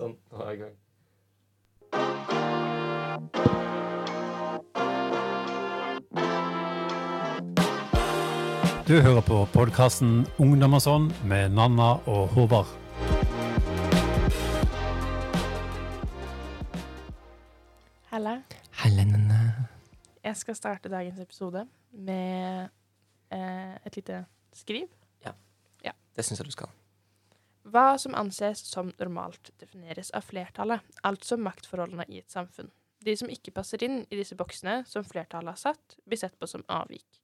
Sånn, nå er jeg i gang. Du hører på podkasten Ungdom og sånn med Nanna og Håvard. Helle. Nanna. Jeg skal starte dagens episode med eh, et lite skriv. Ja, Det syns jeg du skal. Hva som anses som normalt, defineres av flertallet, altså maktforholdene i et samfunn. De som ikke passer inn i disse boksene som flertallet har satt, blir sett på som avvik.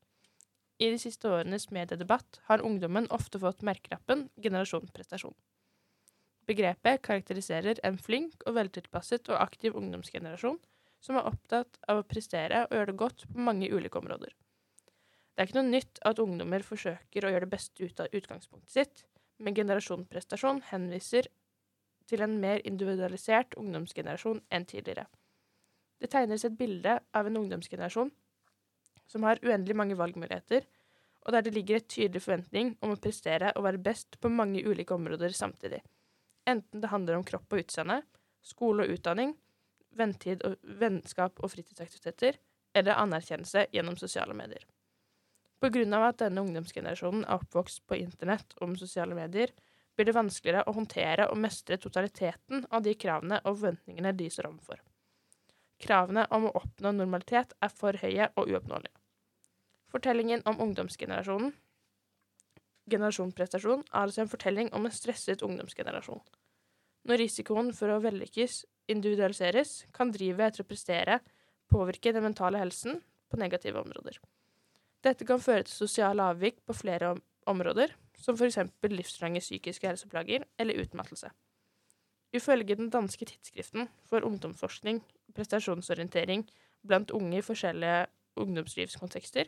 I de siste årenes mediedebatt har ungdommen ofte fått merkelappen 'generasjon prestasjon'. Begrepet karakteriserer en flink og veltilpasset og aktiv ungdomsgenerasjon som er opptatt av å prestere og gjøre det godt på mange ulike områder. Det er ikke noe nytt at ungdommer forsøker å gjøre det beste ut av utgangspunktet sitt, men generasjon prestasjon henviser til en mer individualisert ungdomsgenerasjon enn tidligere. Det tegnes et bilde av en ungdomsgenerasjon som har uendelig mange valgmuligheter, og der det ligger et tydelig forventning om å prestere og være best på mange ulike områder samtidig. Enten det handler om kropp og utseende, skole og utdanning, vennskap og fritidsaktiviteter, eller anerkjennelse gjennom sosiale medier. Av at denne ungdomsgenerasjonen er oppvokst på internett og med sosiale medier, blir det vanskeligere å håndtere og mestre totaliteten av de kravene og forventningene de står overfor. Kravene om å oppnå normalitet er for høye og uoppnåelige. Fortellingen om ungdomsgenerasjonen, generasjon prestasjon, er altså en fortelling om en stresset ungdomsgenerasjon. Når risikoen for å vellykkes individualiseres, kan drivet etter å prestere påvirke den mentale helsen på negative områder. Dette kan føre til sosiale avvik på flere om områder, som f.eks. livslange psykiske helseplager eller utmattelse. Ifølge den danske tidsskriften for ungdomsforskning, prestasjonsorientering blant unge i forskjellige ungdomslivskontekster,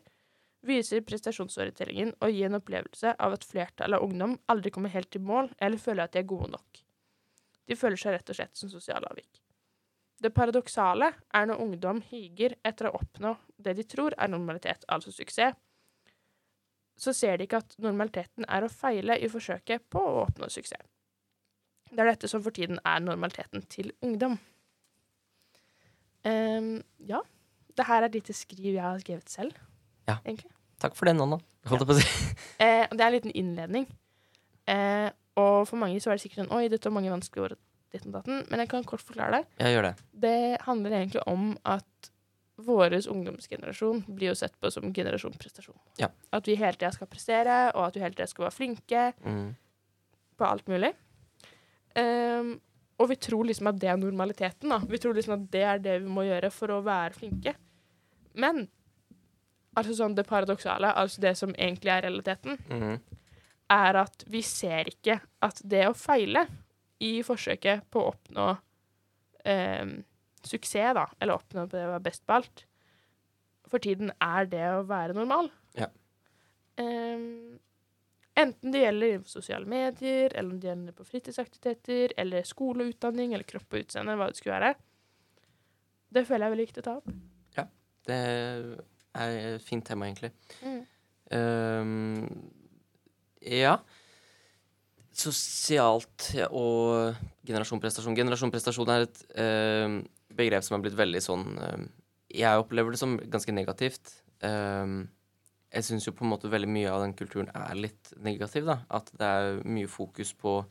viser prestasjonsorienteringen å gi en opplevelse av at flertallet av ungdom aldri kommer helt i mål eller føler at de er gode nok. De føler seg rett og slett som sosiale avvik. Det paradoksale er når ungdom higer etter å oppnå det de tror er normalitet, altså suksess, så ser de ikke at normaliteten er å feile i forsøket på å oppnå suksess. Det er dette som for tiden er normaliteten til ungdom. Um, ja. Det her er et lite skriv jeg har skrevet selv, Ja. egentlig. Takk for det, Nanna. Holdt jeg på å si. Eh, det er en liten innledning. Eh, og for mange så er det sikkert sånn Oi, dette var mange vanskelige ord, ditt og datten. Men jeg kan kort forklare det. Jeg gjør det. Det handler egentlig om at vår ungdomsgenerasjon blir jo sett på som generasjon prestasjon. Ja. At vi hele tida skal prestere, og at vi hele tida skal være flinke Mm. på alt mulig. Um, og vi tror liksom at det er normaliteten. da. Vi tror liksom at det er det vi må gjøre for å være flinke. Men altså sånn det paradoksale, altså det som egentlig er realiteten, Mm. er at vi ser ikke at det å feile i forsøket på å oppnå eh, suksess, da, eller oppnå det å være best på alt, for tiden er det å være normal. Ja. Eh, enten det gjelder innenfor sosiale medier, eller om det gjelder på fritidsaktiviteter, eller skole og utdanning, eller kropp og utseende, hva det skulle være. Det føler jeg er veldig viktig å ta opp. Ja. Det er et fint tema, egentlig. Mm. Um, ja. Sosialt og generasjon prestasjon. Generasjon prestasjon er et eh, begrep som er blitt veldig sånn eh, Jeg opplever det som ganske negativt. Eh, jeg syns jo på en måte veldig mye av den kulturen er litt negativ, da. At det er mye fokus på,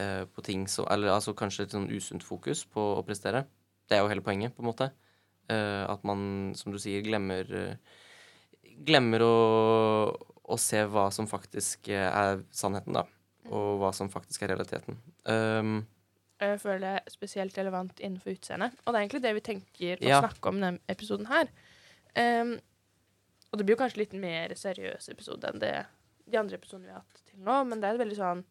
eh, på ting som Eller altså kanskje et sånn usunt fokus på å prestere. Det er jo hele poenget, på en måte. Eh, at man, som du sier, glemmer Glemmer å, å se hva som faktisk eh, er sannheten, da. Og hva som faktisk er realiteten. Um, Jeg føler det er spesielt relevant innenfor utseende. Og det er egentlig det vi tenker å Ja. snakke om i denne episoden her. Um, og det blir jo kanskje litt mer seriøs episode enn det de andre episodene vi har hatt til nå, men det er et veldig sånn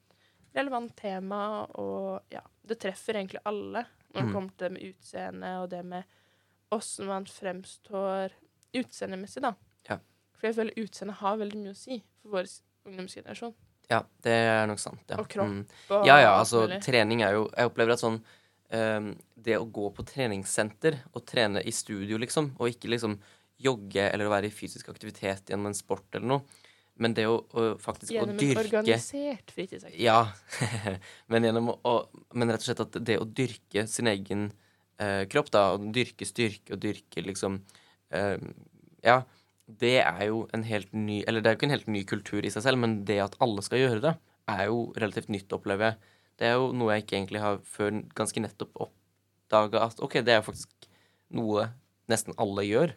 relevant tema, og ja, det treffer egentlig alle når det Mm. kommer til det med utseende og det med åssen man fremstår utseendemessig, da. Ja. For jeg føler utseendet har veldig mye å si for vår ungdomsgenerasjon. Ja, det er nok sant. Ja. Og kropp Mm. Og Ja, ja, altså trening er jo Jeg opplever at sånn um, Det å gå på treningssenter og trene i studio, liksom, og ikke liksom jogge eller å være i fysisk aktivitet gjennom en sport eller noe, men det å, å faktisk å Gjennom en organisert fritidsaktivitet. Ja. men gjennom å Men rett og slett at det å dyrke sin egen eh, kropp, da, og dyrke styrke og dyrke liksom eh, Ja, det er jo en helt ny Eller det er jo ikke en helt ny kultur i seg selv, men det at alle skal gjøre det, er jo relativt nytt, opplever jeg. Det er jo noe jeg ikke egentlig har før ganske nettopp oppdaga at OK, det er faktisk noe nesten alle gjør.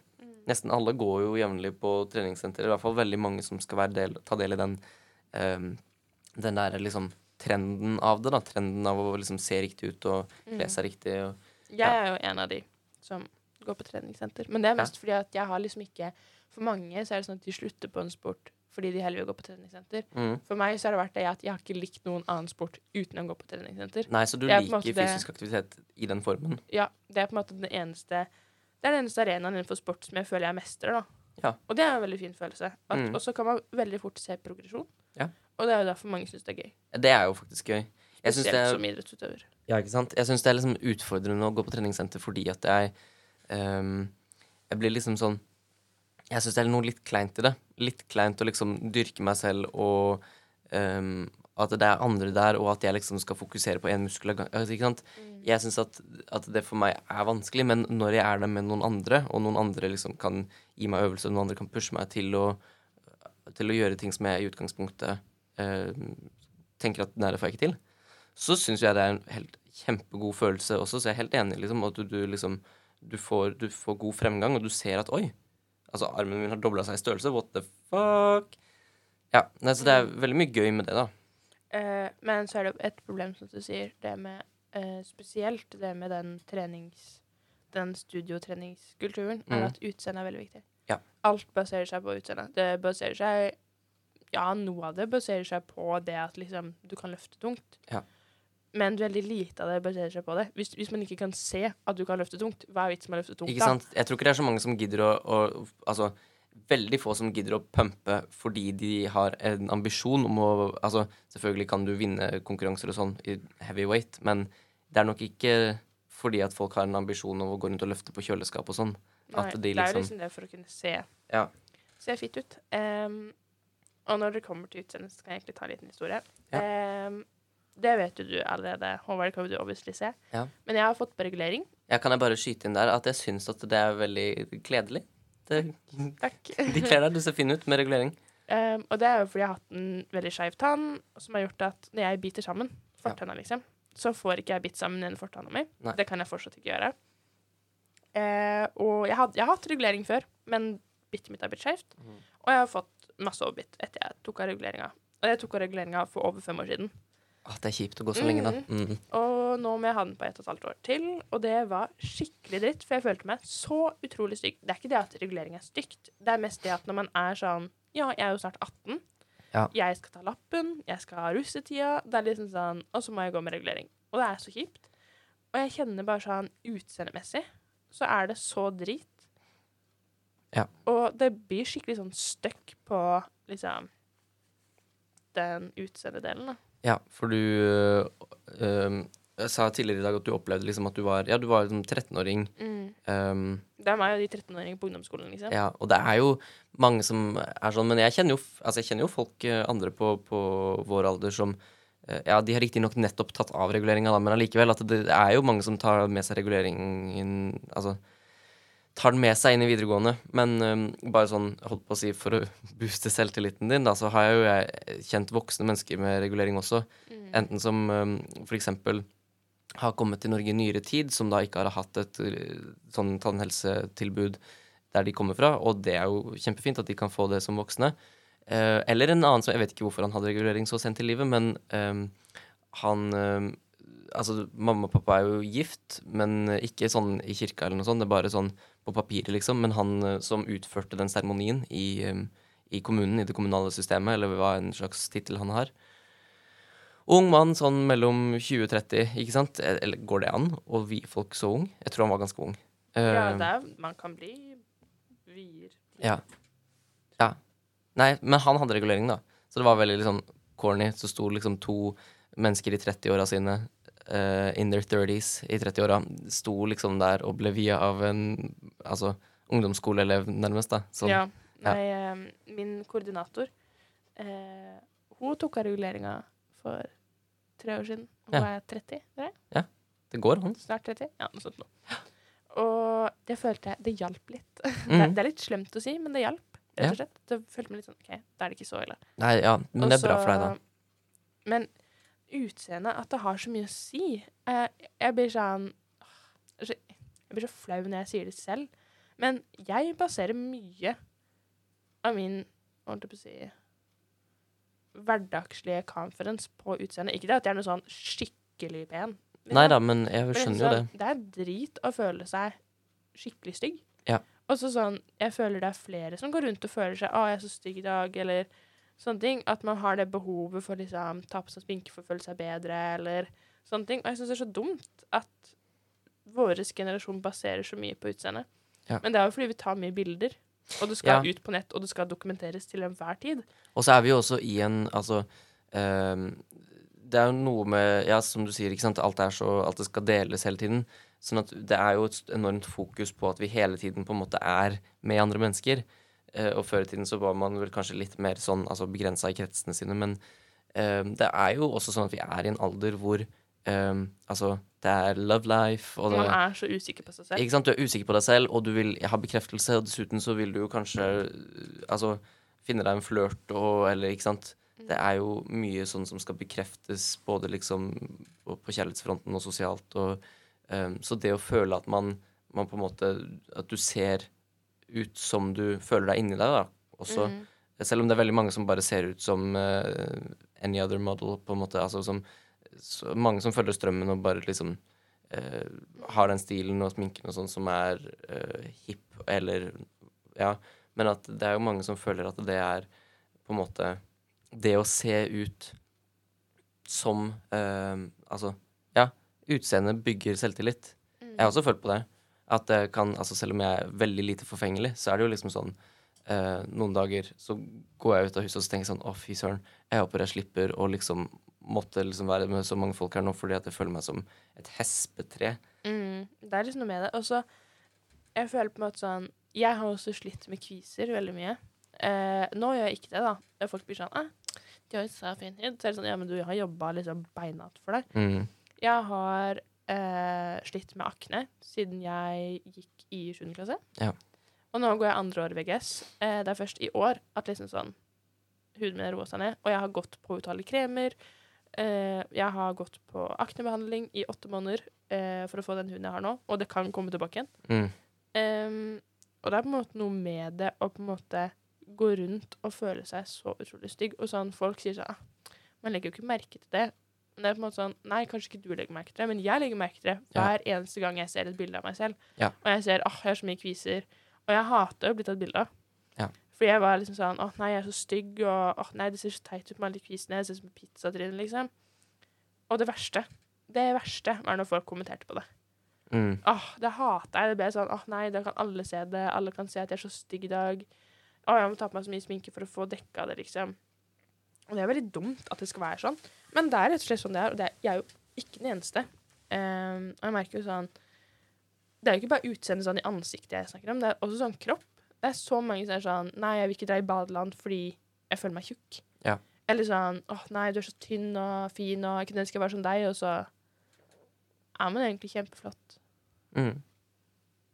Nesten alle går jo jevnlig på treningssenter, i hvert fall veldig mange som skal del, ta del i den um, den der liksom trenden av det, da. Trenden av å liksom se riktig ut og kle seg riktig. Og, Jeg er jo en av de som går på treningssenter. Men det er mest fordi at jeg har liksom ikke For mange så er det sånn at de slutter på en sport fordi de heller vil gå på treningssenter. mm. For meg så har det vært det at jeg har ikke likt noen annen sport uten å gå på treningssenter. Nei, så du er liker det- fysisk aktivitet i den formen? Ja, det er på en måte den eneste Det er den eneste arenaen innenfor sport som jeg føler jeg mestrer, da. Ja. Og det er en veldig fin følelse. Mm. Og så kan man veldig fort se progresjon. Ja. Og det er jo derfor mange syns det er gøy. Det er jo faktisk gøy. Jeg syns det er som idrettsutøver. Ja, ikke sant? Jeg syns det er liksom utfordrende å gå på treningssenter fordi at jeg um, Jeg blir liksom sånn Jeg syns det er noe litt kleint i det. Litt kleint å liksom dyrke meg selv og um, at det er andre der, og at jeg liksom skal fokusere på én muskel av gangen. Altså, sant? Jeg syns at, at det for meg er vanskelig, men når jeg er der med noen andre, og noen andre liksom kan gi meg øvelser, og noen andre kan pushe meg til å, til å gjøre ting som jeg i utgangspunktet ehm, tenker at det får jeg ikke til, så syns jeg det er en helt kjempegod følelse også, så jeg er helt enig, liksom, at du, du liksom du får, du får god fremgang, og du ser at oi, altså armen min har dobla seg i størrelse, what the fuck? Ja, nei, så det er veldig mye gøy med det, da. Eh, men så er det jo et problem, som du sier, det med eh, spesielt det med den trenings... Den studiotreningskulturen, Mm. er at utseendet er veldig viktig. Ja. Alt baserer seg på utseendet. Det baserer seg Ja, noe av det baserer seg på det at liksom du kan løfte tungt. Ja. Men veldig lite av det baserer seg på det. Hvis, hvis man ikke kan se at du kan løfte tungt, hva er vitsen med å løfte tungt Ikke sant? Jeg tror ikke det er så mange som gidder å, å Altså, veldig få som gidder å pumpe fordi de har en ambisjon om å Altså, selvfølgelig kan du vinne konkurranser og sånn i heavyweight, men det er nok ikke fordi at folk har en ambisjon om å gå rundt og løfte på kjøleskap og sånn. da? Nei, de Det er jo liksom- liksom det for å kunne se, Ja. se fitt ut. Um, og når det kommer til utseendet, så kan jeg egentlig ta en liten historie. Em, det vet jo du allerede, Håvard, kan du obviously se. Ja. Men jeg har fått på regulering. Jeg kan jeg bare skyte inn der at jeg syns at det er veldig kledelig. Det, Takk. de kler deg. Du ser fin ut med regulering. Um, og det er jo fordi jeg har hatt en veldig skeiv tann, som har gjort at når jeg biter sammen fortenna, liksom, så får ikke jeg bitt sammen den fortanna mi. Nei. Det kan jeg fortsatt ikke gjøre. Uh, og jeg, had, jeg har hatt regulering før, men bittet mitt har blitt skeivt. Mm. Og jeg har fått masse overbitt etter jeg tok av reguleringa. Og jeg tok av reguleringa for over fem år siden. Åh, det er kjipt å gå så lenge, da. Mm. Og nå må jeg ha den på ett og et halvt år til, og det var skikkelig dritt, for jeg følte meg så utrolig stygg. Det er ikke det at regulering er stygt, det er mest det at når man er sånn Ja, jeg er jo snart 18. Ja. Jeg skal ta lappen, jeg skal ha russetida. Det er liksom sånn Og så må jeg gå med regulering. Og det er så kjipt. Og jeg kjenner bare sånn utseendemessig så er det så drit. Ja. Og det blir skikkelig sånn støkk på liksom den utseendedelen, da. Ja, for du øh, Jeg sa tidligere i dag at du opplevde liksom at du var Ja, du var liksom 13-åring. Um, Det er meg og de 13-åringene på ungdomsskolen, liksom. ja, og det er jo mange som er sånn, men jeg kjenner jo, altså jeg kjenner jo folk øh, andre på, på vår alder som øh, Ja, de har riktignok nettopp tatt av reguleringa, men allikevel at det er jo mange som tar med seg reguleringen Altså tar den med seg inn i videregående. Men um, bare sånn, holdt på å si, for å booste selvtilliten din, da, så har jeg jo jeg kjent voksne mennesker med regulering også. Mm. Enten som um, eksempel har kommet til Norge i nyere tid, som da ikke har hatt et uh, sånn tannhelsetilbud der de kommer fra, og det er jo kjempefint at de kan få det som voksne. Uh, eller en annen som Jeg vet ikke hvorfor han hadde regulering så sent i livet, men um, han um, Altså, mamma og pappa er jo gift, men ikke sånn i kirka eller noe sånt. Det er bare sånn på papiret, liksom. Men han uh, som utførte den seremonien i, um, i kommunen, i det kommunale systemet, eller hva en slags tittel han har, Ung mann, sånn mellom 20 og 30, ikke sant? Eh, Eller går det an å vie folk så ung? Jeg tror han var ganske ung. Ja, Eh, det er, man kan bli vier. ja. ja. Nei, men han hadde regulering, da. Så det var veldig liksom corny. Så sto liksom to mennesker i 30-åra sine, eh, in their 30s, i 30-åra, sto liksom der og ble via av en altså ungdomsskoleelev, nærmest, da. Sånn. Ja. Ja. Nei, eh, min koordinator uh, Hun tok av reguleringa for tre år siden. Hun Ja. er 30, det er det? Det går an. Snart 30? Ja, noe sånt. noe. Og det følte jeg Det hjalp litt. Det, Mhm. det er litt slemt å si, men det hjalp. Rett og slett. Det følte meg litt sånn OK, da er det ikke så ille. Nei, ja, men det er bra for deg, da. Men utseendet, at det har så mye å si eh, Jeg blir sånn så- Jeg blir så flau når jeg sier det selv. Men jeg baserer mye av min holdt jeg på å si hverdagslige conference på utseendet. Ikke det at jeg er noe sånn skikkelig pen. liksom. Nei da, men jeg skjønner jo det. sånn, Det er drit å føle seg skikkelig stygg. Ja. Og så sånn, jeg føler det er flere som går rundt og føler seg 'Å, jeg er så stygg i dag', eller sånne ting. At man har det behovet for liksom ta på seg sminke for å føle seg bedre, eller sånne ting. Og jeg syns det er så dumt at vår generasjon baserer så mye på utseendet. Ja. Men det er jo fordi vi tar mye bilder, og det skal Ja. ut på nett, og det skal dokumenteres til enhver tid. Og så er vi jo også i en Altså um, Det er jo noe med Ja, som du sier, ikke sant. Alt så Alt det skal deles hele tiden. Sånn at det er jo et enormt fokus på at vi hele tiden på en måte er med andre mennesker. Eh, og før i tiden så var man vel kanskje litt mer sånn altså begrensa i kretsene sine. Men ehm, det er jo også sånn at vi er i en alder hvor ehm, Altså, det er love life, og det Man er så usikker på seg selv. ikke sant? Du er usikker på deg selv, og du vil ha bekreftelse, og dessuten så vil du jo kanskje altså, finne deg en flørt og Eller, ikke sant? Mm. Det er jo mye sånn som skal bekreftes, både liksom på på kjærlighetsfronten og sosialt, og um, Så det å føle at man, man på en måte At du ser ut som du føler deg inni deg, da. Også, Mm. Selv om det er veldig mange som bare ser ut som uh, any other model, på en måte. Altså som så mange som følger strømmen og bare liksom uh, har den stilen og sminken og sånn som er uh, hip, eller Ja. Men at det er jo mange som føler at det er på en måte Det å se ut som Altså, ja. Utseendet bygger selvtillit. Mm. Jeg har også følt på det. At det kan, altså Selv om jeg er veldig lite forfengelig, så er det jo liksom sånn eh, Noen dager så går jeg ut av huset og så tenker jeg sånn Å, fy søren. Jeg håper jeg slipper å liksom måtte liksom være med så mange folk her nå fordi at jeg føler meg som et hespetre. Mm, det er liksom noe med det. Og så Jeg føler på en måte sånn Jeg har også slitt med kviser veldig mye. Eh, nå gjør jeg ikke det, da. Folk blir sånn eh, 'De har jo så fin hud.' Så er det sånn Ja, men du har jobba liksom beinhardt for deg. Mm. Jeg har eh, slitt med akne siden jeg gikk i 7. klasse. Ja. Og nå går jeg andre år VGS. Eh, det er først i år at liksom sånn huden min roa seg ned. Og jeg har gått på utallige kremer. Eh, jeg har gått på aknebehandling i åtte måneder eh, for å få den huden jeg har nå, og det kan komme tilbake igjen. Mm. Og det er på en måte noe med det å på en måte gå rundt og føle seg så utrolig stygg. Og sånn, folk sier sånn ah, Man legger jo ikke merke til det. Men det er på en måte sånn Nei, kanskje ikke du legger merke til det, men jeg legger merke til det Ja. hver eneste gang jeg ser et bilde av meg selv. Ja. Og jeg ser åh, jeg har så mye kviser. Og jeg hater å bli tatt bilde av. Ja. Fordi jeg var liksom sånn åh, nei, jeg er så stygg, og åh, nei, det ser så teit ut med alle de kvisene. Jeg ser ut som pizzatryne, liksom. Og det verste, det verste var når folk kommenterte på det. Mm. Åh, det hater jeg. Det ble sånn åh nei, da kan alle se det. Alle kan se at jeg er så stygg i dag. Åh, jeg må ta på meg så mye sminke for å få dekka det, liksom. Og det er veldig dumt at det skal være sånn. Men det er rett og slett sånn det er, og det er, jeg er jo ikke den eneste. Um, og jeg merker jo sånn Det er jo ikke bare utseendet sånn i ansiktet jeg snakker om, det er også sånn kropp. Det er så mange som er sånn Nei, jeg vil ikke dra i badeland fordi jeg føler meg tjukk. Ja. Eller sånn Åh, nei, du er så tynn og fin, og jeg kunne ønske jeg var som deg, og så er man egentlig kjempeflott. Mm.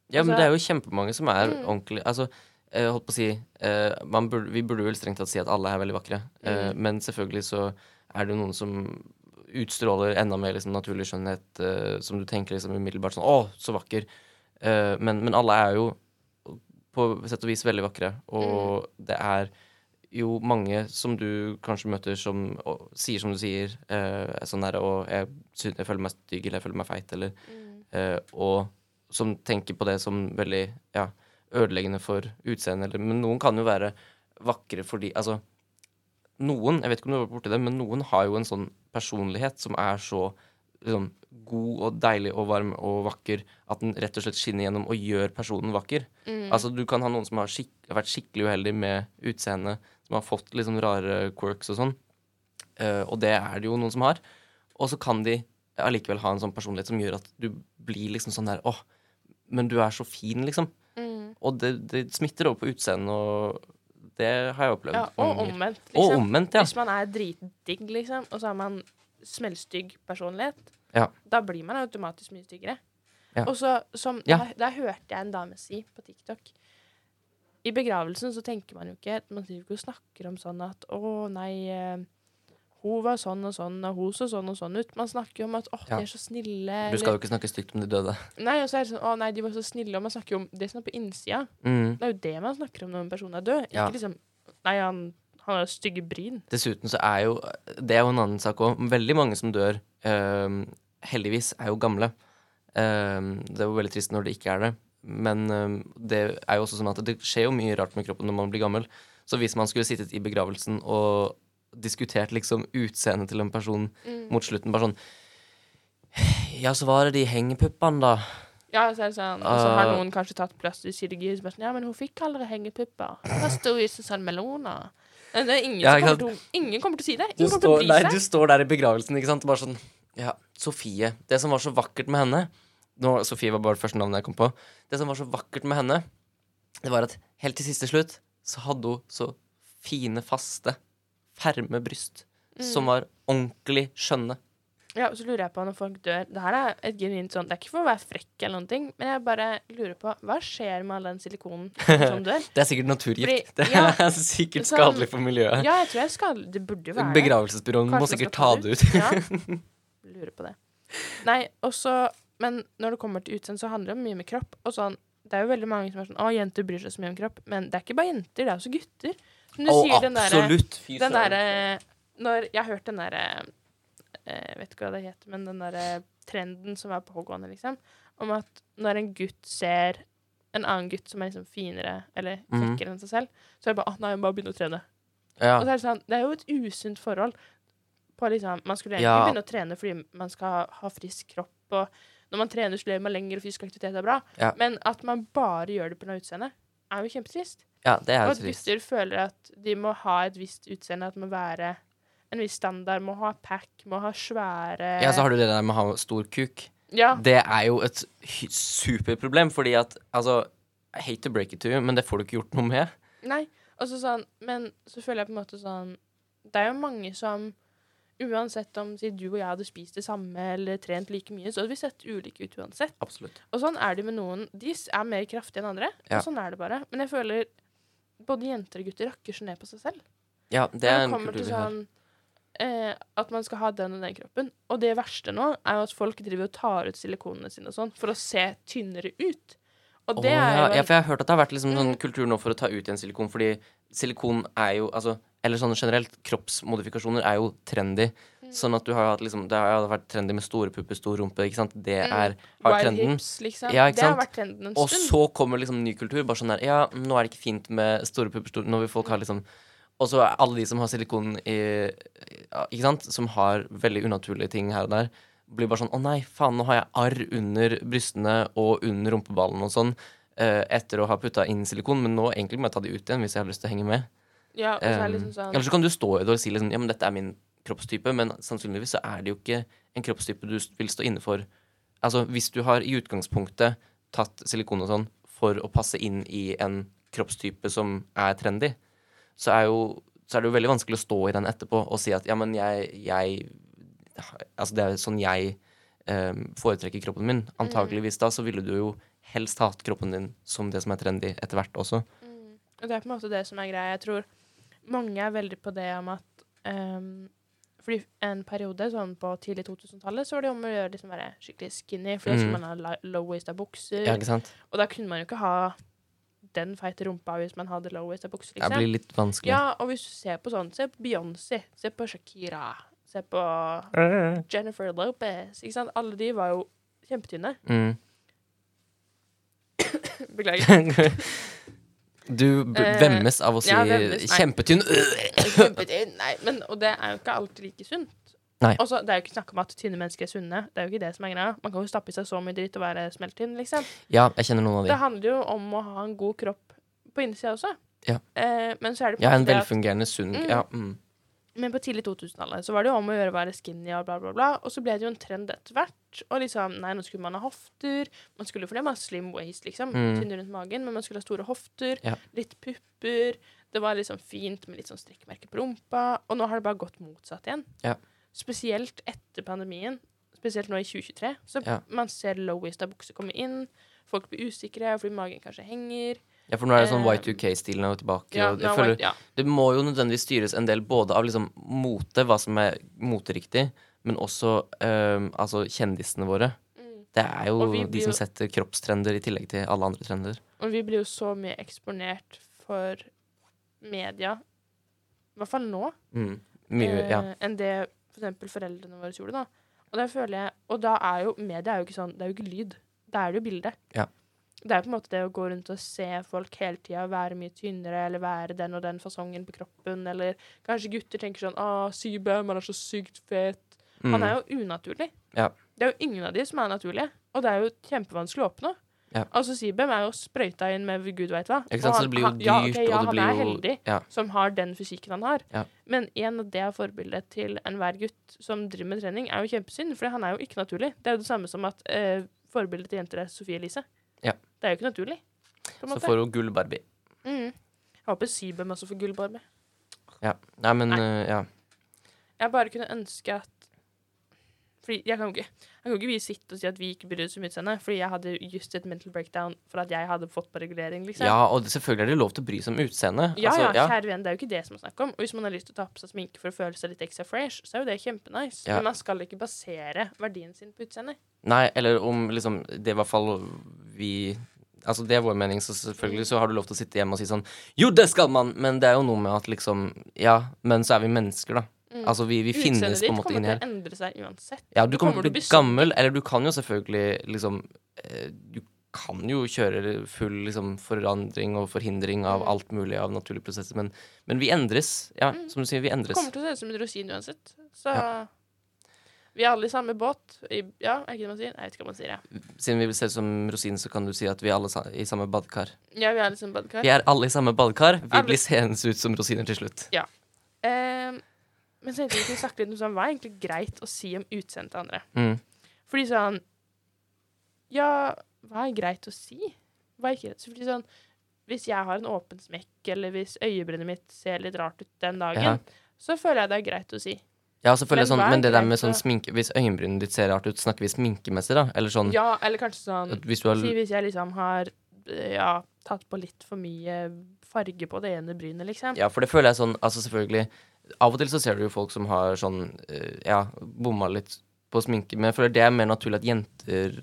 Ja, men Altså- det er jo kjempemange som er Mm. ordentlig Altså, jeg holdt på å si eh, man burde, Vi burde vel strengt tatt si at alle er veldig vakre. Eh, Mm. men selvfølgelig så er det noen som utstråler enda mer liksom, naturlig skjønnhet, uh, som du tenker liksom umiddelbart sånn Å, så vakker. Uh, men, men alle er jo på sett og vis veldig vakre, og Mm. det er jo mange som du kanskje møter som og, sier som du sier, uh, sånn der Og jeg, synes, jeg føler meg stygg, eller jeg føler meg feit, eller Eh, og som tenker på det som veldig ja, ødeleggende for utseendet. eller- Men noen kan jo være vakre fordi Altså, noen, jeg vet ikke om du har vært borti det, men noen har jo en sånn personlighet som er så liksom, god og deilig og varm og vakker at den rett og slett skinner gjennom og gjør personen vakker. Mm. Altså, du kan ha noen som har, skik vært skikkelig uheldig med utseendet, som har fått liksom rare quirks og sånn. Uh, og det er det jo noen som har. Og så kan de allikevel ha en sånn personlighet som gjør at du blir liksom sånn der Åh, men du er så fin, liksom. Mm. Og det, det smitter over på utseendet, og Det har jeg opplevd. Ja, og omvendt, liksom. Og omvendt, ja. Hvis man er dritdigg, liksom, og så har man smellstygg personlighet, Ja. da blir man automatisk mye styggere. Ja. Og så, som Ja. der, da, hørte jeg en dame si på TikTok I begravelsen så tenker man jo ikke Man driver ikke og snakker om sånn at 'Å, nei, eh, hun var sånn og sånn, og hun så sånn og sånn ut'. Man snakker jo om at åh, Ja. de er så snille'. Du skal jo ikke snakke stygt om de døde. Nei, og så er det sånn 'Å, nei, de var så snille', og man snakker jo om det som er på innsida. Mm. Det er jo det man snakker om når en person er død. Ikke Ja. liksom 'Nei, han, han har stygge bryn'. Dessuten så er jo Det er jo en annen sak òg. Veldig mange som dør, ehm, heldigvis, er jo gamle. Ehm, det er jo veldig trist når det ikke er det. Men ehm, det er jo også sånn at det skjer jo mye rart med kroppen når man blir gammel. Så hvis man skulle sittet i begravelsen og diskutert liksom utseendet til en person Mm. mot slutten, bare sånn Ja, så var det de hengepuppene, da. Ja, så er det sånn, og så har Uh, noen kanskje tatt plastisk kirurgi. og sånn, ja, men hun fikk aldri hengepupper. Hun sto i seg sånn meloner. Det er ingen, Ja, kommer til, ingen kommer til å si det. Ingen kommer til står, å bry nei, du står der i begravelsen, ikke sant? Bare sånn Ja, Sofie. Det som var så vakkert med henne nå, Sofie var bare det første navnet jeg kom på. Det som var så vakkert med henne, det var at helt til siste slutt så hadde hun så fine, faste, ferme bryst. Som var ordentlig skjønne. Ja, og så lurer jeg på når folk dør Det her er et genuint sånn Det er ikke for å være frekk eller noen ting, men jeg bare lurer på hva skjer med all den silikonen som dør? Det er sikkert naturgift. Fordi- det ja, er sikkert sånn- skadelig for miljøet. Ja, jeg tror jeg skal Det burde jo være Begravelsesbyråen må sikkert ta det ut. Ja. Lurer på det. Nei, og så Men når det kommer til utseende, så handler det mye med kropp. Og sånn Det er jo veldig mange som er sånn Å, jenter bryr seg så mye om kropp. Men det er ikke bare jenter, det er også gutter. Du Å, sier, den derre Den derre Når jeg har hørt den derre Jeg vet ikke hva det heter, men den derre trenden som er pågående, liksom, om at når en gutt ser en annen gutt som er liksom finere eller Mhm. mm. enn seg selv, så er det bare Å, nei, bare begynne å trene. Ja. Og så er det sånn Det er jo et usunt forhold. På liksom, man skulle egentlig Ja. begynne å trene fordi man skal ha, ha frisk kropp, og når man trener, så lever man lenger, og fysisk aktivitet er bra. Ja. Men at man bare gjør det pga. utseendet, er jo kjempetrist. Ja, det er Og at trist. gutter føler at de må ha et visst utseende, at det må være en viss standard, må ha pack, må ha svære Ja, så har du det der med å ha stor kuk. Ja, Det er jo et superproblem, fordi at altså I hate to break it to you, men det får du ikke gjort noe med. Nei. Og så sånn, men så føler jeg på en måte sånn Det er jo mange som Uansett om si, du og jeg hadde spist det samme eller trent like mye, så hadde vi sett ulike ut uansett. Absolutt. Og sånn er det med noen. De er mer kraftige enn andre. Ja. Og sånn er det bare. Men jeg føler både jenter og gutter rakker så ned på seg selv. Ja, det er en kommer kultur vi har. sånn eh, At man skal ha den og den kroppen. Og det verste nå er jo at folk driver og tar ut silikonene sine og sånn for å se tynnere ut. Og det oh, ja. jo ja, for jeg har hørt at det har vært liksom sånn Mm. kultur nå for å ta ut igjen silikon, fordi silikon er jo altså Eller sånn generelt, kroppsmodifikasjoner er jo trendy. Mm. Sånn at du har hatt liksom Det har vært trendy med store pupper, stor rumpe, ikke sant. Det Mm. er har Wide trenden. hips, liksom. Ja, ikke det har vært trenden en stund. Og så kommer liksom ny kultur. Bare sånn der Ja, nå er det ikke fint med store pupper, store Når vi folk har liksom Og så er alle de som har silikon i Ikke sant? Som har veldig unaturlige ting her og der. Blir bare sånn Å nei, faen, nå har jeg arr under brystene og under rumpeballen og sånn. eh, etter å ha putta inn silikon, men nå egentlig må jeg ta de ut igjen hvis jeg har lyst til å henge med. Ja, og så er det liksom sånn Eller så kan du stå i det og si liksom Ja, men dette er min kroppstype, men sannsynligvis så er det jo ikke en kroppstype du vil stå inne for. Altså, hvis du har i utgangspunktet tatt silikon og sånn for å passe inn i en kroppstype som er trendy, så er, jo, så er det jo veldig vanskelig å stå i den etterpå og si at ja, men jeg, jeg Altså, det er sånn jeg eh, foretrekker kroppen min. Antakeligvis da så ville du jo helst hatt kroppen din som det som er trendy etter hvert også. Mm. Og det er på en måte det som er greia. Jeg tror mange er veldig på det om at ehm, Fordi en periode sånn på tidlig 2000-tallet så var det om å gjøre liksom være skikkelig skinny. For da skulle Mm. man ha low-waista bukser. Ja? Og da kunne man jo ikke ha den feite rumpa hvis man hadde low-waista bukser. Det Liksom. blir litt vanskelig. Ja, og hvis du ser på sånn, se på Beyoncé, se på Shakira, se på Jennifer Lopez. Ikke sant? Alle de var jo kjempetynne. Mm. Beklager. Du Eh, vemmes av å si ja, vemmes, kjempetynn. Kjempetynn. Nei, men, og det er jo ikke alltid like sunt. Nei. Og Det er jo ikke snakk om at tynne mennesker er sunne. Det er jo ikke det som er greia. Man kan jo stappe i seg så mye dritt og være smelttynn, liksom. Ja, jeg kjenner noen av Det handler jo om å ha en god kropp på innsida også. Ja. Eh, men så er det på Ja, en velfungerende, sunn Mm. Ja, mm. Men på tidlig 2000-tallet så var det jo om å gjøre å være skinny og bla, bla, bla. Og så ble det jo en trend etter hvert. Og liksom, nei, nå skulle man ha hofter. Man skulle for det ha slim waist, liksom. Mm. Tynn rundt magen. Men man skulle ha store hofter. Ja. Litt pupper. Det var liksom fint med litt sånn strikkmerke på rumpa, og nå har det bare gått motsatt igjen. Ja. Spesielt etter pandemien, spesielt nå i 2023, så Ja. man ser low-waista bukser komme inn, folk blir usikre fordi magen kanskje henger. Ja, for nå er det sånn Eh, Y2K-stilen er tilbake. Ja, og jeg føler er- ja. Det må jo nødvendigvis styres en del både av liksom mote, hva som er moteriktig, men også um, altså kjendisene våre. Mm. Det er jo de som setter kroppstrender i tillegg til alle andre trender. Og vi blir jo så mye eksponert for media, i hvert fall nå, Mm. Mye, eh, enn det for eksempel foreldrene våre gjorde. da. Og føler jeg, og da er jo media er jo ikke sånn, det er jo ikke lyd. Da er det jo bilde. Ja. Det er på en måte det å gå rundt og se folk hele tida være mye tynnere, eller være den og den fasongen på kroppen, eller kanskje gutter tenker sånn ah, Sybøm, han er så sykt fet. Han Mm. er jo unaturlig. Ja. Det er jo ingen av de som er naturlige, og det er jo kjempevanskelig å oppnå. Ja. Altså Sibem er jo sprøyta inn med gud veit hva. Ikke sant, han, så det blir jo han- ja, blir jo... ja, og det han er jo heldig ja. som har den fysikken han har. Ja. Men igjen, av det er forbildet til enhver gutt som driver med trening, er jo kjempesynd, for han er jo ikke naturlig. Det er jo det samme som at eh, forbildet til jenter er Sofie Elise. Ja. Det er jo ikke naturlig. På en Så får hun gull-Barbie. Mm. Jeg håper Sibem også får gullbarbe. Ja. Nei, men Nei. Uh, ja. Jeg bare kunne ønske at Fordi jeg kan jo ikke Jeg kan ikke vi sitte og si at vi ikke bryr oss om utseendet, fordi jeg hadde just et mental breakdown for at jeg hadde fått på regulering, liksom. ja, og selvfølgelig er det lov til å bry seg om utseendet. Ja, Altså, ja, kjære venn, det er jo ikke det som er snakk om. Og hvis man har lyst til å ta på seg sminke for å føle seg litt ekstra fresh, så er jo det kjempenice. Ja. Men man skal ikke basere verdien sin på utseendet. Nei, eller om liksom Det er i hvert fall vi Altså Det er vår mening, så selvfølgelig så har du lov til å sitte hjemme og si sånn Jo, det skal man! Men det er jo noe med at liksom Ja, men så er vi mennesker, da. Mm. Altså vi, vi finnes Utseendet på en ditt kommer til å endre seg uansett. Ja, du kommer til å bli gammel, eller du kan jo selvfølgelig liksom eh, Du kan jo kjøre full liksom forandring og forhindring av Mm. alt mulig av naturlige prosesser, men, men vi endres. Ja, Mm. som du sier, vi Det Du kommer til å se ut som en rosin uansett. Så Ja. Vi er alle i samme båt. I, ja, er ikke det man sier? Jeg vet ikke hva man sier, jeg. Siden vi se ut som rosin, så kan du si at vi er alle sa i samme badekar. Ja, vi er liksom badkar. Vi er alle i samme badekar. Vi Alle- blir seende ut som rosiner til slutt. Ehm, men så tenkte jeg vi kunne snakke litt om sånn, hva er egentlig greit å si om utseendet til andre. Mm. Fordi sånn Ja, hva er greit å si? Hva er ikke greit? Fordi sånn Hvis jeg har en åpen smekk, eller hvis øyebrynet mitt ser litt rart ut den dagen, Ja. så føler jeg det er greit å si. Ja, selvfølgelig Men sånn, men det der med sånn sminke Hvis øyenbrynet ditt ser rart ut, snakker vi sminkemessig, da? Eller sånn Ja, eller kanskje sånn hvis har Si hvis jeg liksom har eh, ja, tatt på litt for mye farge på det ene brynet, liksom. Ja, for det føler jeg sånn Altså selvfølgelig Av og til så ser du jo folk som har sånn eh, Ja, bomma litt på sminke, men jeg føler det er mer naturlig at jenter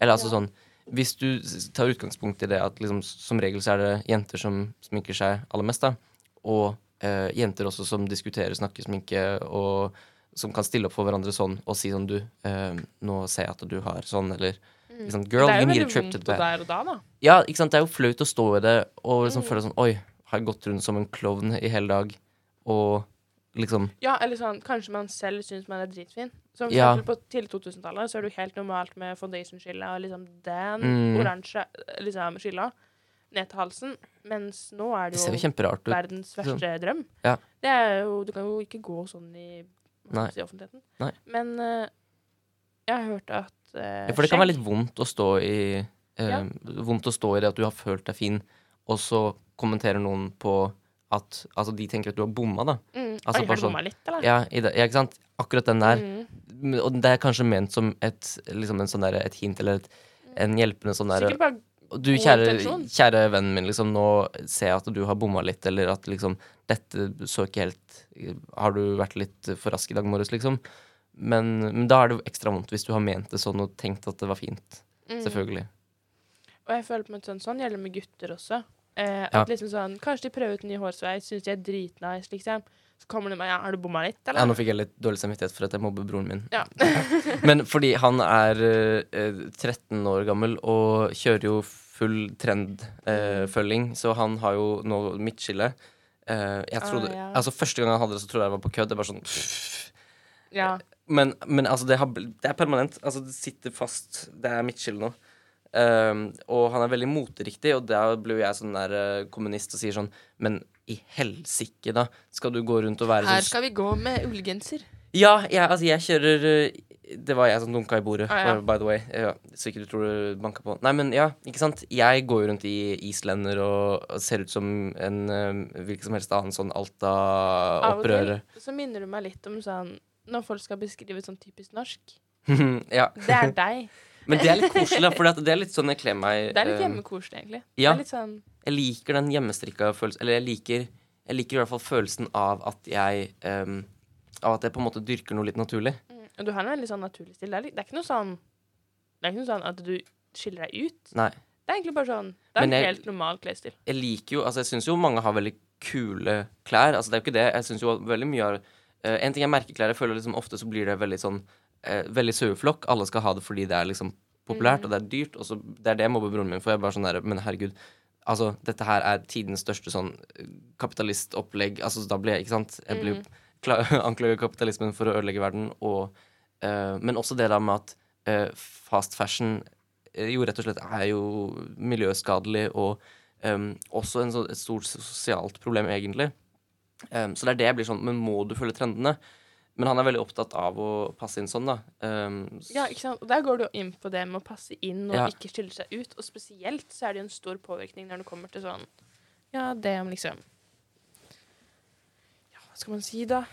Eller altså Ja. sånn Hvis du tar utgangspunkt i det at liksom som regel så er det jenter som sminker seg aller mest, da, og eh, jenter også som diskuterer snakkesminke, og som kan stille opp for hverandre sånn og si sånn Du, eh, nå ser jeg at du har sånn, eller Mm. liksom, Girl, you need a trip to the der og da, da. Ja, ikke sant, det er jo flaut å stå i det og liksom Mm. føle sånn Oi, har jeg gått rundt som en klovn i hele dag? Og liksom Ja, eller sånn, kanskje man selv syns man er dritfin. Som Ja. på tidlig 2000-tallet så er det jo helt normalt med foundation-skille og liksom den Mm. oransje liksom skilla ned til halsen. Mens nå er Det det jo jo ut. verdens verste drøm. Ja. Det er jo Du kan jo ikke gå sånn i, man offentligheten. Nei. Men uh, jeg har hørt at uh, Ja, for det kan være litt vondt å stå i uh, Ja. Vondt å stå i det at du har følt deg fin, og så kommenterer noen på at Altså, de tenker at du har bomma, da. mm, altså Oi, har du sånn- bomma litt, eller? Ja, i det, ja, ikke sant? Akkurat den der. Mm. Og det er kanskje ment som et, liksom en sånn der, et hint eller et, en hjelpende sånn derre Sikkert bare Du, kjære, kjære vennen min, liksom, nå ser jeg at du har bomma litt, eller at liksom Dette så ikke helt Har du vært litt for rask i dag morges, liksom? Men, men da er det jo ekstra vondt hvis du har ment det sånn og tenkt at det var fint. mm. Selvfølgelig. Og jeg føler på en sånn, sånn gjelder med gutter også. Eh, Ja. liksom sånn, Kanskje de prøver ut en ny hårsveis, syns de er dritnice, liksom. Så kommer de med ja, 'Har du bomma litt', Ja, nå fikk jeg litt dårlig samvittighet for at jeg mobber broren min. Ja. Men fordi han er eh, 13 år gammel og kjører jo full trendfølging, så han har jo nå midtskille. Eh, jeg trodde, Ah, ja. altså Første gang han hadde det, så trodde jeg det var på kødd. Det var sånn ja. Men, men altså, det, har, det er permanent. Altså, det sitter fast. Det er midtskille nå. Um, og han er veldig moteriktig, og da blir jeg sånn der uh, kommunist og sier sånn Men i helsike, da! Skal du gå rundt og være Her sånn skal vi gå med ullgenser. Ja, jeg, altså, jeg kjører øh, Det var jeg som dunka i bordet, Ah, ja. by- the way. Ja, så ikke du tror du banka på. Nei, men ja, ikke sant. Jeg går jo rundt i islender og, og ser ut som en øh, hvilken som helst annen sånn Alta-opprører. så minner du meg litt om sånn Når folk skal beskrive sånn typisk norsk. ja. Det er deg. Men det er litt koselig, for det er litt sånn jeg kler meg. Det er litt øh, hjemmekoselig, egentlig. ja. Det er litt sånn jeg liker den hjemmestrikka følelsen Eller jeg liker, jeg liker i hvert fall følelsen av at jeg um, Av at jeg på en måte dyrker noe litt naturlig. mm, Og du har en veldig sånn naturlig stil. Det er, det er ikke noe sånn Det er ikke noe sånn at du skiller deg ut. Nei. Det er egentlig bare sånn Det er en jeg- helt normal klesstil. Jeg liker jo Altså, jeg syns jo mange har veldig kule klær. Altså, det er jo ikke det. Jeg syns jo veldig mye av uh, En ting er merkeklær. Jeg føler liksom ofte så blir det veldig sånn uh, Veldig saueflokk. Alle skal ha det fordi det er liksom populært, Mm. og det er dyrt. Og så Det er det jeg mobber broren min for. Jeg er bare sånn der Men herregud. Altså, dette her er tidens største sånn eh, kapitalistopplegg. Altså, da blir jeg Ikke sant? Jeg blir Mm. anklaget kapitalismen for å ødelegge verden, og, uh, men også det der med at uh, fast fashion jo rett og slett er jo miljøskadelig og um, også en så, et stort sosialt problem, egentlig. Um, så det er det jeg blir sånn Men må du følge trendene? Men han er veldig opptatt av å passe inn sånn, da. Um, Ja, ikke sant? Og der går du jo inn på det med å passe inn og Ja. ikke skille seg ut. Og spesielt så er det jo en stor påvirkning når det kommer til sånn Ja, det om liksom Ja, hva skal man si, da?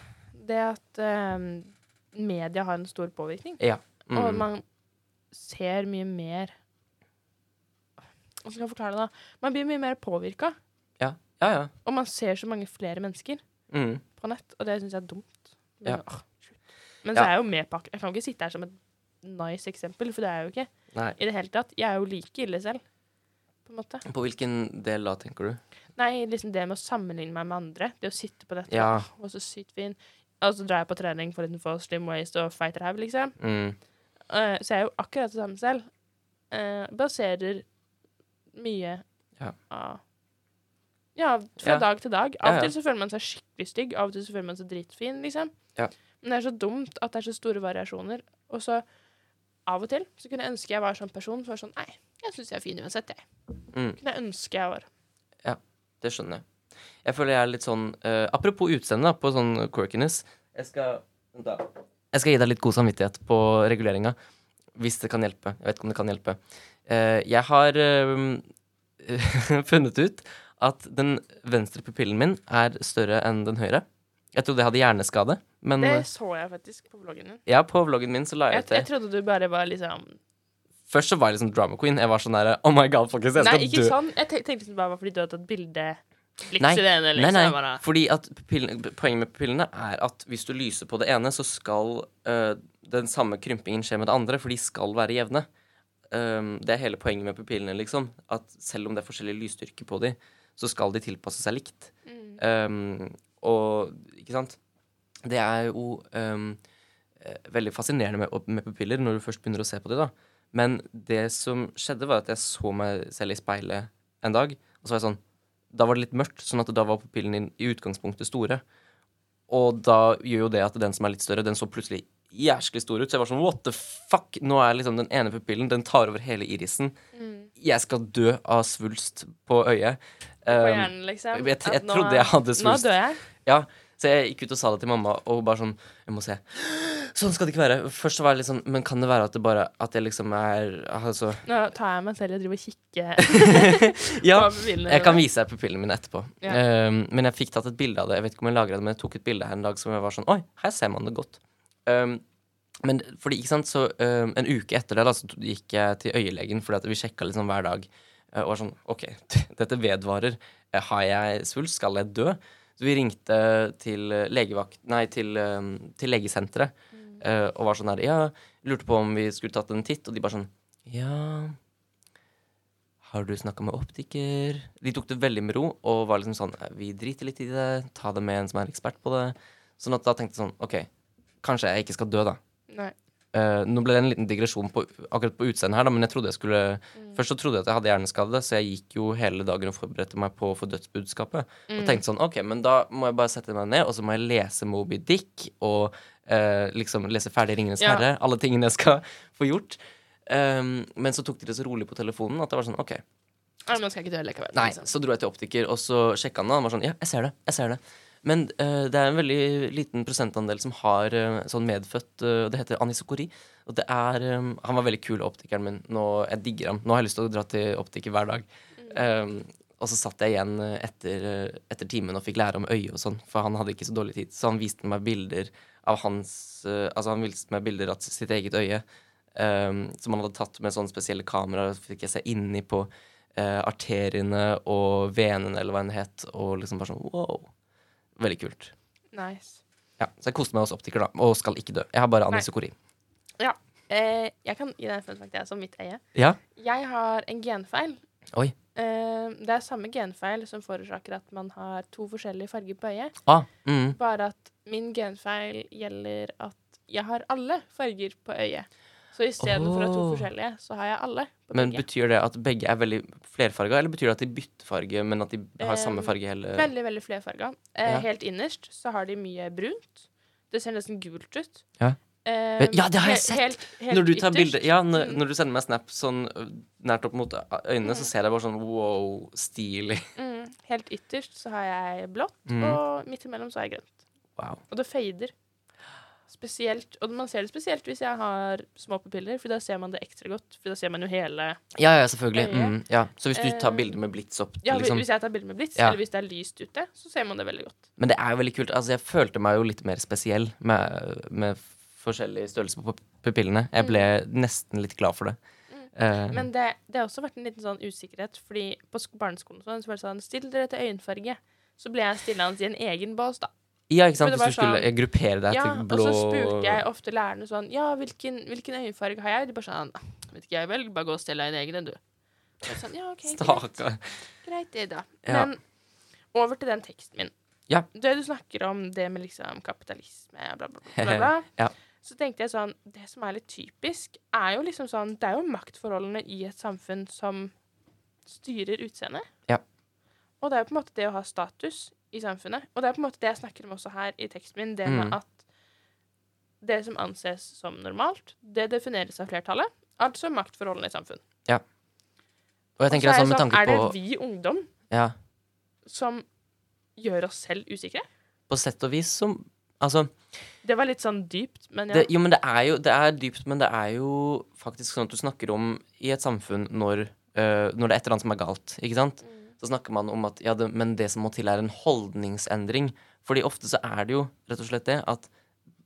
Det at um, media har en stor påvirkning. ja. Og Mm. man ser mye mer Hvordan skal jeg forklare det, da? Man blir mye mer påvirka. ja. Ja, ja. Og man ser så mange flere mennesker Mm. på nett, og det syns jeg er dumt. Men, Ja. Men så er jeg jo med akkurat Jeg kan ikke sitte her som et nice eksempel, for det er jeg jo ikke. Nei. I det hele tatt. Jeg er jo like ille selv, på en måte. På hvilken del da, tenker du? Nei, liksom det med å sammenligne meg med andre. Det å sitte på dette Ja. og så sykt fin. Og så drar jeg på trening for å få slim waist og fighter have, liksom. Mm. Uh, så jeg er jo akkurat det samme selv. Uh, baserer mye Ja. av Ja, fra Ja. dag til dag. Av ja. og til så føler man seg skikkelig stygg, av og til så føler man seg dritfin, liksom. Ja. Men det er så dumt at det er så store variasjoner. Og så av og til så kunne jeg ønske jeg var sånn person som var sånn Nei, jeg syns jeg er fin uansett, jeg. Mm. Kunne jeg ønske jeg var. Ja, Det skjønner jeg. Jeg føler jeg er litt sånn uh, Apropos utseende, på sånn quirkiness. Jeg skal da. Jeg skal gi deg litt god samvittighet på reguleringa. Hvis det kan hjelpe. Jeg vet ikke om det kan hjelpe. Uh, jeg har uh, funnet ut at den venstre pupillen min er større enn den høyre. Jeg trodde jeg hadde hjerneskade, men Det eh, så jeg faktisk på vloggen din. ja, på vloggen min så la jeg Jeg, ut det. jeg trodde du bare var liksom Først så var jeg liksom drama queen. Jeg var sånn derre Oh my god, folkens, jeg Nei, ikke dø. sånn. Jeg tenk- tenkte det bare var fordi du hadde tatt bilde litt Nei, til det ene. Liksom. nei, nei. Fordi at pupillen, poenget med pupillene er at hvis du lyser på det ene, så skal øh, den samme krympingen skje med det andre, for de skal være jevne. Um, det er hele poenget med pupillene, liksom. At selv om det er forskjellig lysstyrke på de, så skal de tilpasse seg likt. mm. Um, og ikke sant? Det er jo um, veldig fascinerende med, med pupiller når du først begynner å se på dem. da. Men det som skjedde, var at jeg så meg selv i speilet en dag, og så var jeg sånn Da var det litt mørkt, sånn at da var pupillene din i utgangspunktet store. Og da gjør jo det at den som er litt større, den så plutselig jæsklig stor ut. Så jeg var sånn what the fuck? Nå er liksom den ene pupillen, den tar over hele irisen. Mm. Jeg skal dø av svulst på øyet. På Um, hjernen, liksom. jeg, jeg jeg trodde jeg hadde Nå svulst. dør jeg. Ja, så jeg gikk ut og sa det til mamma, og bare sånn Jeg må se. Sånn skal det ikke være. Først var jeg litt sånn Men kan det være at det bare At jeg liksom er Altså Nå tar jeg meg selv og driver og kikker Ja. på pupillene Jeg kan vise deg pupillene mine etterpå. Ja. Um, men jeg fikk tatt et bilde av det. Jeg vet ikke om jeg lagra det, men jeg tok et bilde her en dag som jeg var sånn Oi, her ser man det godt. Um, men fordi, ikke sant, så um, en uke etter det da, så gikk jeg til øyelegen fordi at vi sjekka liksom hver dag. Uh, og var sånn OK, dette vedvarer. Uh, Har jeg svulst? Skal jeg dø? Så vi ringte til uh, legevakt... Nei, til, um, til legesenteret. mm. og var sånn her Ja, lurte på om vi skulle tatt en titt, og de bare sånn Ja har du snakka med optiker? De tok det veldig med ro og var liksom sånn Vi driter litt i det, ta det med en som er ekspert på det. Sånn at da tenkte jeg sånn OK, kanskje jeg ikke skal dø, da. Nei. Eh, nå ble det en liten digresjon på, akkurat på utseendet her, da, men jeg trodde jeg skulle Mm. Først så trodde jeg at jeg hadde hjerneskade, så jeg gikk jo hele dagen og forberedte meg på å få dødsbudskapet. Mm. Og tenkte sånn OK, men da må jeg bare sette meg ned, og så må jeg lese Moby Dick og uh, liksom lese ferdig Ringenes Ja. herre. Alle tingene jeg skal få gjort. Um, men så tok de det så rolig på telefonen at det var sånn OK, Nei, nå skal jeg ikke dø likevel. Nei, liksom. så dro jeg til optiker, og så sjekka han det. Han var sånn Ja, jeg ser det. Jeg ser det. Men uh, det er en veldig liten prosentandel som har uh, sånn medfødt uh, Det heter anisokori. Og det er um, Han var veldig kul, optikeren min. Nå, jeg digger ham. Nå har jeg lyst til å dra til optiker hver dag. Um, og så satt jeg igjen etter, etter timen og fikk lære om øyet og sånn, for han hadde ikke så dårlig tid. Så han viste meg bilder av hans Altså, han viste meg bilder av sitt eget øye. Um, som han hadde tatt med sånne spesielle kameraer. Fikk jeg se inni på arteriene og venene, eller hva enn det het. Og liksom bare sånn wow. Veldig kult. Nice. Ja, Så jeg koste meg hos optiker, da. Og skal ikke dø. Jeg har bare anisokori. Ja. Eh, jeg kan gi deg en fun fact, jeg, som mitt eie. Ja? Jeg har en genfeil. Oi. Eh, det er samme genfeil som forårsaker at man har to forskjellige farger på øyet. Ah, mm. Bare at min genfeil gjelder at jeg har alle farger på øyet. Så istedenfor å ha to forskjellige, så har jeg alle på Men begge. betyr det at begge er veldig flerfarga, eller betyr det at de bytter farge, men at de har samme Eh, farge hele Veldig, veldig flerfarga. Eh, Ja. Helt innerst så har de mye brunt. Det ser nesten gult ut. Ja. Eh, Ja, det har jeg sett! Helt, helt Når du tar ytterst. Ja, når, Mm. når du sender meg snap sånn nært opp mot øynene, øynene, så Mm. ser jeg bare sånn wow, stilig. Mm, helt ytterst så har jeg blått, Mm. og midt imellom så har jeg grønt. Wow. Og det fader. Spesielt, og man ser det spesielt hvis jeg har små pupiller, for da ser man det ekstra godt. For da ser man jo hele Ja, ja, selvfølgelig. Mm, ja. Så hvis du tar Eh, bilde med blits opp Ja, liksom. Hvis jeg tar bilde med blits, Ja. eller hvis det er lyst ute, så ser man det veldig godt. Men det er jo veldig kult. Altså, jeg følte meg jo litt mer spesiell med, med forskjellig størrelse på pupillene. Jeg ble nesten litt glad for det. Mm. Uh, Men det, det har også vært en liten sånn usikkerhet, fordi på barneskolen sånn, så var det sånn Still dere til øyenfarge. Så ble jeg stillende i en egen bås, da. Ja, ikke sant. Hvis du skulle sånn- gruppere deg Ja, til og så spurte jeg ofte lærerne sånn Ja, hvilken, hvilken øyenfarge har jeg? De bare sånn «Ah, Vet ikke jeg vel, bare gå og stell deg en egen en, du. Sånn, ja, ok. Stakkar. Greit det, da. Ja. Men over til den teksten min. Ja. Det du snakker om, det med liksom kapitalisme, bla, bla, bla, bla. Ja. Så tenkte jeg sånn Det som er litt typisk, er jo liksom sånn Det er jo maktforholdene i et samfunn som styrer utseendet. Ja. Og det er jo på en måte det å ha status i samfunnet. Og det er på en måte det jeg snakker om også her i teksten min, det med Mm. at det som anses som normalt, det defineres av flertallet. Altså maktforholdene i samfunn. Og jeg tenker Og det så er sånn med tanke er det vi ungdom Ja, som gjør oss selv usikre? på sett og vis som Altså Det var litt sånn dypt, men ja. det, Jo, men det er jo Det er dypt, men det er jo faktisk sånn at du snakker om i et samfunn når, øh, når det er et eller annet som er galt, ikke sant? Mm. Så snakker man om at ja, det, men det som må til, er en holdningsendring. Fordi ofte så er det jo rett og slett det at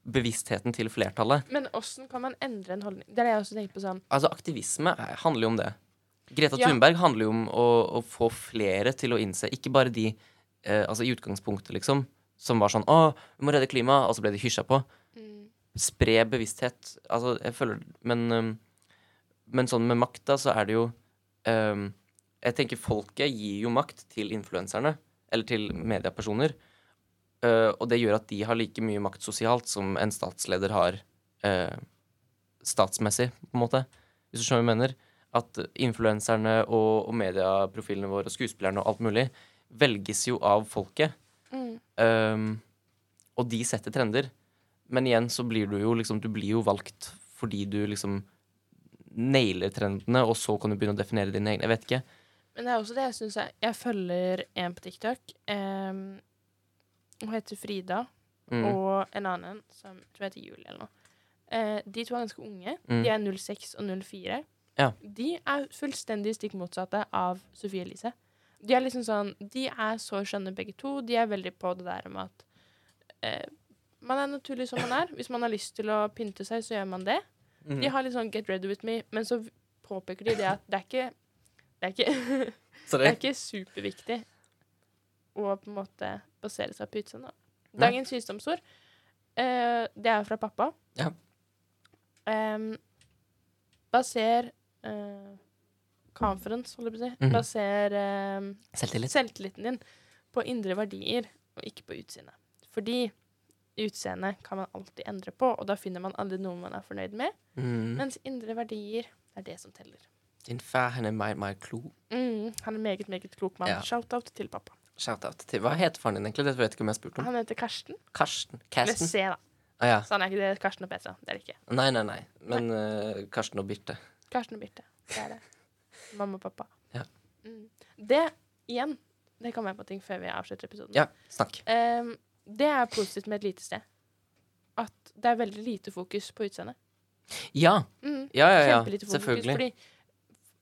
bevisstheten til flertallet Men åssen kan man endre en holdning? Det er det jeg også tenker på sånn. Altså, aktivisme er, handler jo om det. Greta Ja. Thunberg handler jo om å, å få flere til å innse Ikke bare de eh, altså i utgangspunktet, liksom, som var sånn 'Å, vi må redde klimaet', og så ble de hysja på. Spre bevissthet. Altså, jeg føler Men, um, men sånn med makta så er det jo um, Jeg tenker folket gir jo makt til influenserne, eller til mediepersoner. Uh, og det gjør at de har like mye makt sosialt som en statsleder har uh, statsmessig, på en måte. Hvis du skjønner hva jeg mener. At influenserne og, og medieprofilene våre og skuespillerne og alt mulig velges jo av folket. Mm. Um, og de setter trender. Men igjen så blir du jo liksom Du blir jo valgt fordi du liksom nailer trendene, og så kan du begynne å definere dine egne. Jeg vet ikke. Men det er også det jeg syns jeg Jeg følger en på TikTok. Um, hun heter Frida, Mm. og en annen som jeg tror heter Julie eller noe. Uh, de to er ganske unge. Mm. De er 06 og 04. Ja. De er fullstendig stikk motsatte av Sofie Elise. De er liksom sånn De er så skjønne begge to. De er veldig på det der med at uh, man er naturlig som man er. Hvis man har lyst til å pynte seg, så gjør man det. Mm. De har litt sånn 'get ready with me', men så påpeker de det at det er ikke Det er ikke, det er ikke superviktig å på en måte basere seg på utseendet. Dagens visdomsord, uh, det er fra pappa. Ja. Um, baser uh, Conference, holder jeg på å si. Mhm. Baser em, Selvtillit. selvtilliten din på indre verdier, og ikke på utseende. Fordi utseende kan man alltid endre på, og da finner man aldri noe man er fornøyd med. Mm. Mens indre verdier er det som teller. Din far, han er meget, meget klok. Mm, han er meget, meget klok mann. Ja. Shout-out til pappa. Shout-out til Hva heter faren din egentlig? Det vet ikke om jeg har spurt om. Han heter Karsten. Karsten. Med Karsten. C, da. Ah, ja. Så han er ikke det er Karsten og Petra. Det er det ikke. Nei, nei, nei. Men eh, Karsten og Birte. Karsten og Birte. Det er det. Mamma og pappa. Ja. Mm. Det, igjen, det kommer jeg på ting før vi avslutter episoden. Ja, snakk. Um, Det er positivt med et lite sted. At det er veldig lite fokus på utseendet. Ja. Mm. Ja, ja, ja. Fokus. Selvfølgelig. Fordi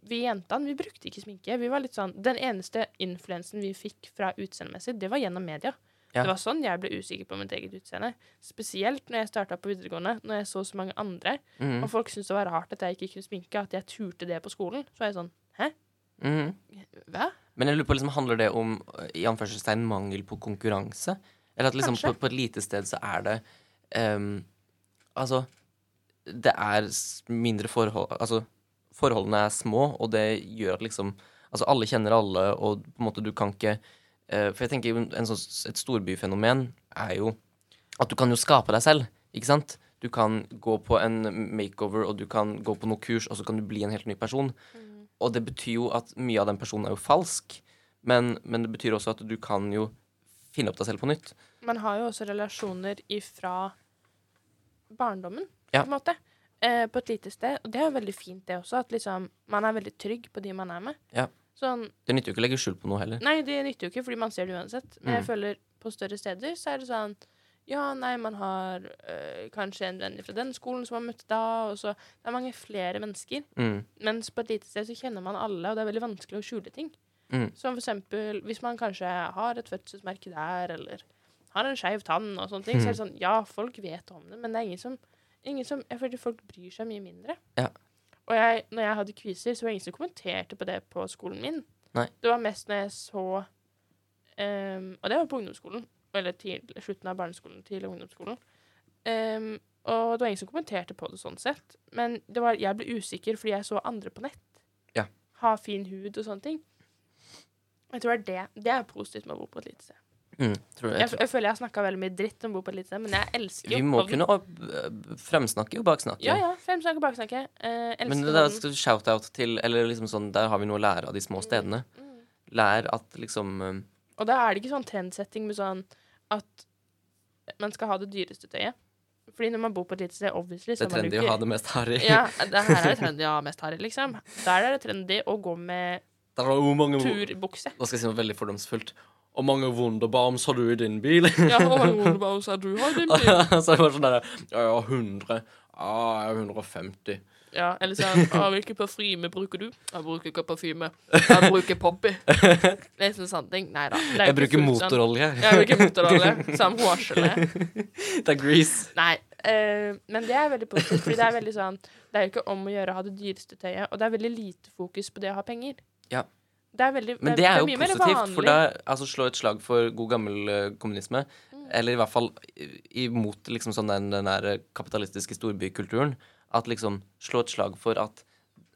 vi jentene vi brukte ikke sminke. Vi var litt sånn, Den eneste influensen vi fikk fra utseendemessig, det var gjennom media. Ja. Det var sånn jeg ble usikker på mitt eget utseende. Spesielt når jeg starta på videregående, når jeg så så mange andre. Mm. Og folk syntes det var rart at jeg ikke kunne sminke, at jeg turte det på skolen. Så var jeg sånn Hæ? Mm. Hva? Men jeg lurer på, liksom, handler det om i anførselstegn mangel på konkurranse? Eller at liksom på, på et lite sted så er det um, Altså, det er mindre forhold Altså, forholdene er små, og det gjør liksom Altså, alle kjenner alle, og på en måte du kan ikke eh, For jeg tenker sånn, et storbyfenomen er jo at du kan jo skape deg selv, ikke sant? Du kan gå på en makeover, og du kan gå på noe kurs, og så kan du bli en helt ny person. Og det betyr jo at mye av den personen er jo falsk, men, men det betyr også at du kan jo finne opp deg selv på nytt. Man har jo også relasjoner ifra barndommen, Ja. på en måte. Eh, på et lite sted. Og det er jo veldig fint, det også. At liksom, man er veldig trygg på de man er med. Ja. Sånn, Det nytter jo ikke å legge skjul på noe heller. Nei, det nytter jo ikke, fordi man ser det uansett. Men jeg Mm. føler på større steder så er det sånn Ja, nei, man har øh, kanskje en venn fra den skolen som man møtte da, og så Det er mange flere mennesker. Mm. Mens på et lite sted så kjenner man alle, og det er veldig vanskelig å skjule ting. Mm. Som for eksempel hvis man kanskje har et fødselsmerke der, eller har en skeiv tann og sånne ting, så er det sånn Ja, folk vet om det, men det er ingen som, ingen som Jeg føler folk bryr seg mye mindre. Ja. Og jeg, når jeg hadde kviser, så var det ingen som kommenterte på det på skolen min. Nei. Det var mest når jeg så um, Og det var på ungdomsskolen. Eller til, slutten av barneskolen til ungdomsskolen. Um, og det var ingen som kommenterte på det sånn sett. Men det var, jeg ble usikker fordi jeg så andre på nett Ja. ha fin hud og sånne ting. Jeg tror det er det. Det er positivt med å bo på et lite sted. Mm. Jeg, Jeg, jeg føler jeg har snakka veldig mye dritt om å bo på et lite sted, men jeg elsker jo Vi må kunne opp, øh, fremsnakke og baksnakke. Ja, ja. Fremsnakke og baksnakke. Eh, Men det du shout-out til Eller liksom sånn, der har vi noe å lære av de små stedene. Mm. Lær at liksom øh, Og da er det ikke sånn trendsetting med sånn at man skal ha det dyreste tøyet. Fordi når man bor på et lite sted, obviously, Det er er trendy å ha det mest harry. Ja, det her er det trendy å ha mest harry, liksom. Der er det trendy å gå med er turbukse. Hva skal jeg si noe veldig fordomsfullt? Og mange Wunderbaums har du i din bil? Ja, og mange Wunderbaums har du har i din bil. så det var sånn der Ja, jeg har 100. Ja, jeg har 150. Ja, eller sånn ah, 'Hvilken parfyme bruker du?' 'Jeg bruker ikke parfyme. Jeg bruker Poppy.' Det er sånn sånne ting. Nei da. Jeg bruker sånn. motorolje. Jeg bruker motorolje. Samme hårgelé. Det er grease. Nei. Uh, men det er veldig positivt, fordi det er veldig sånn Det er jo ikke om å gjøre å ha det dyreste tøyet, og det er veldig lite fokus på det å ha penger. Ja. Det er veldig Men det er jo positivt, for da altså slå et slag for god gammel uh, kommunisme. Mm. Eller i hvert fall imot liksom sånn den, den der kapitalistiske storbykulturen. At liksom slå et slag for at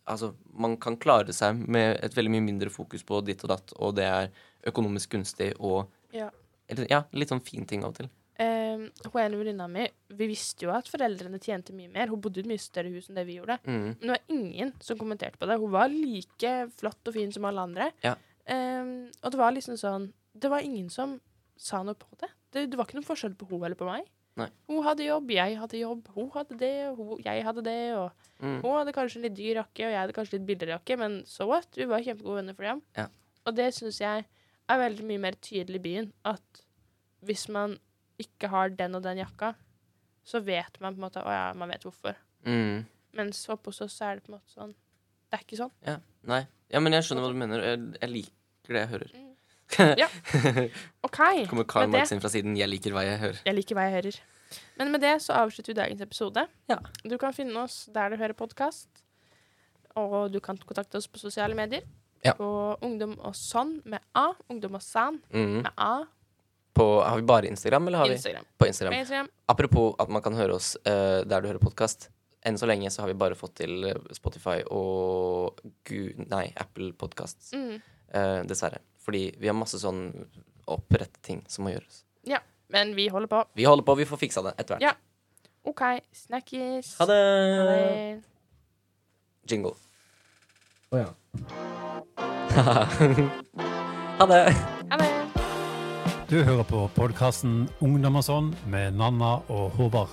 altså, man kan klare seg med et veldig mye mindre fokus på ditt og datt, og det er økonomisk gunstig og Ja. eller, ja, litt sånn fin ting av og til. Eh, hun ene venninna mi Vi visste jo at foreldrene tjente mye mer. Hun bodde i et mye større hus enn det vi gjorde. Mm. Men det var ingen som kommenterte på det. Hun var like flott og fin som alle andre. Ja. Ehm, og det var liksom sånn Det var ingen som sa noe på det. Det, det var ikke noen forskjell på hun eller på meg. Nei. Hun hadde jobb, jeg hadde jobb. Hun hadde det, hun, jeg hadde det. Og Mm. hun hadde kanskje litt dyr jakke, og jeg hadde kanskje litt billigere jakke, men so what? Vi var kjempegode venner for dem. Ja. Og det syns jeg er veldig mye mer tydelig i byen. At hvis man ikke har den og den jakka, så vet man på en måte Å ja, man vet hvorfor. Mm. Mens oppe hos oss så er det på en måte sånn Det er ikke sånn. Ja. Nei. Ja, men jeg skjønner hva du mener. Jeg, jeg liker det jeg hører. Ja. OK. Kommer Karl Marx inn fra siden 'jeg liker hva jeg hører'. Jeg liker hva jeg hører. Men med det så avslutter vi dagens episode. Ja. Du kan finne oss der du hører podkast. Og du kan kontakte oss på sosiale medier. Ja. På Ungdom og Sånn med A. Ungdom og San Mm. med A. På, har vi bare Instagram, eller har vi Instagram. vi På Instagram? Instagram. Apropos at man kan høre oss uh, der du hører podkast. Enn så lenge så har vi bare fått til eh, Spotify og Gu nei, Apple Podcasts. Mm. Uh, dessverre. Fordi vi har masse sånn opprette ting som må gjøres. Men vi holder på. Vi holder på, vi får fiksa det etter hvert. Ja. OK. Snakkes. Ha det! Ha det. Jingle. Å ja. ha! Ha det. Du hører på podkasten Ungdom og sånn med Nanna og Håvard.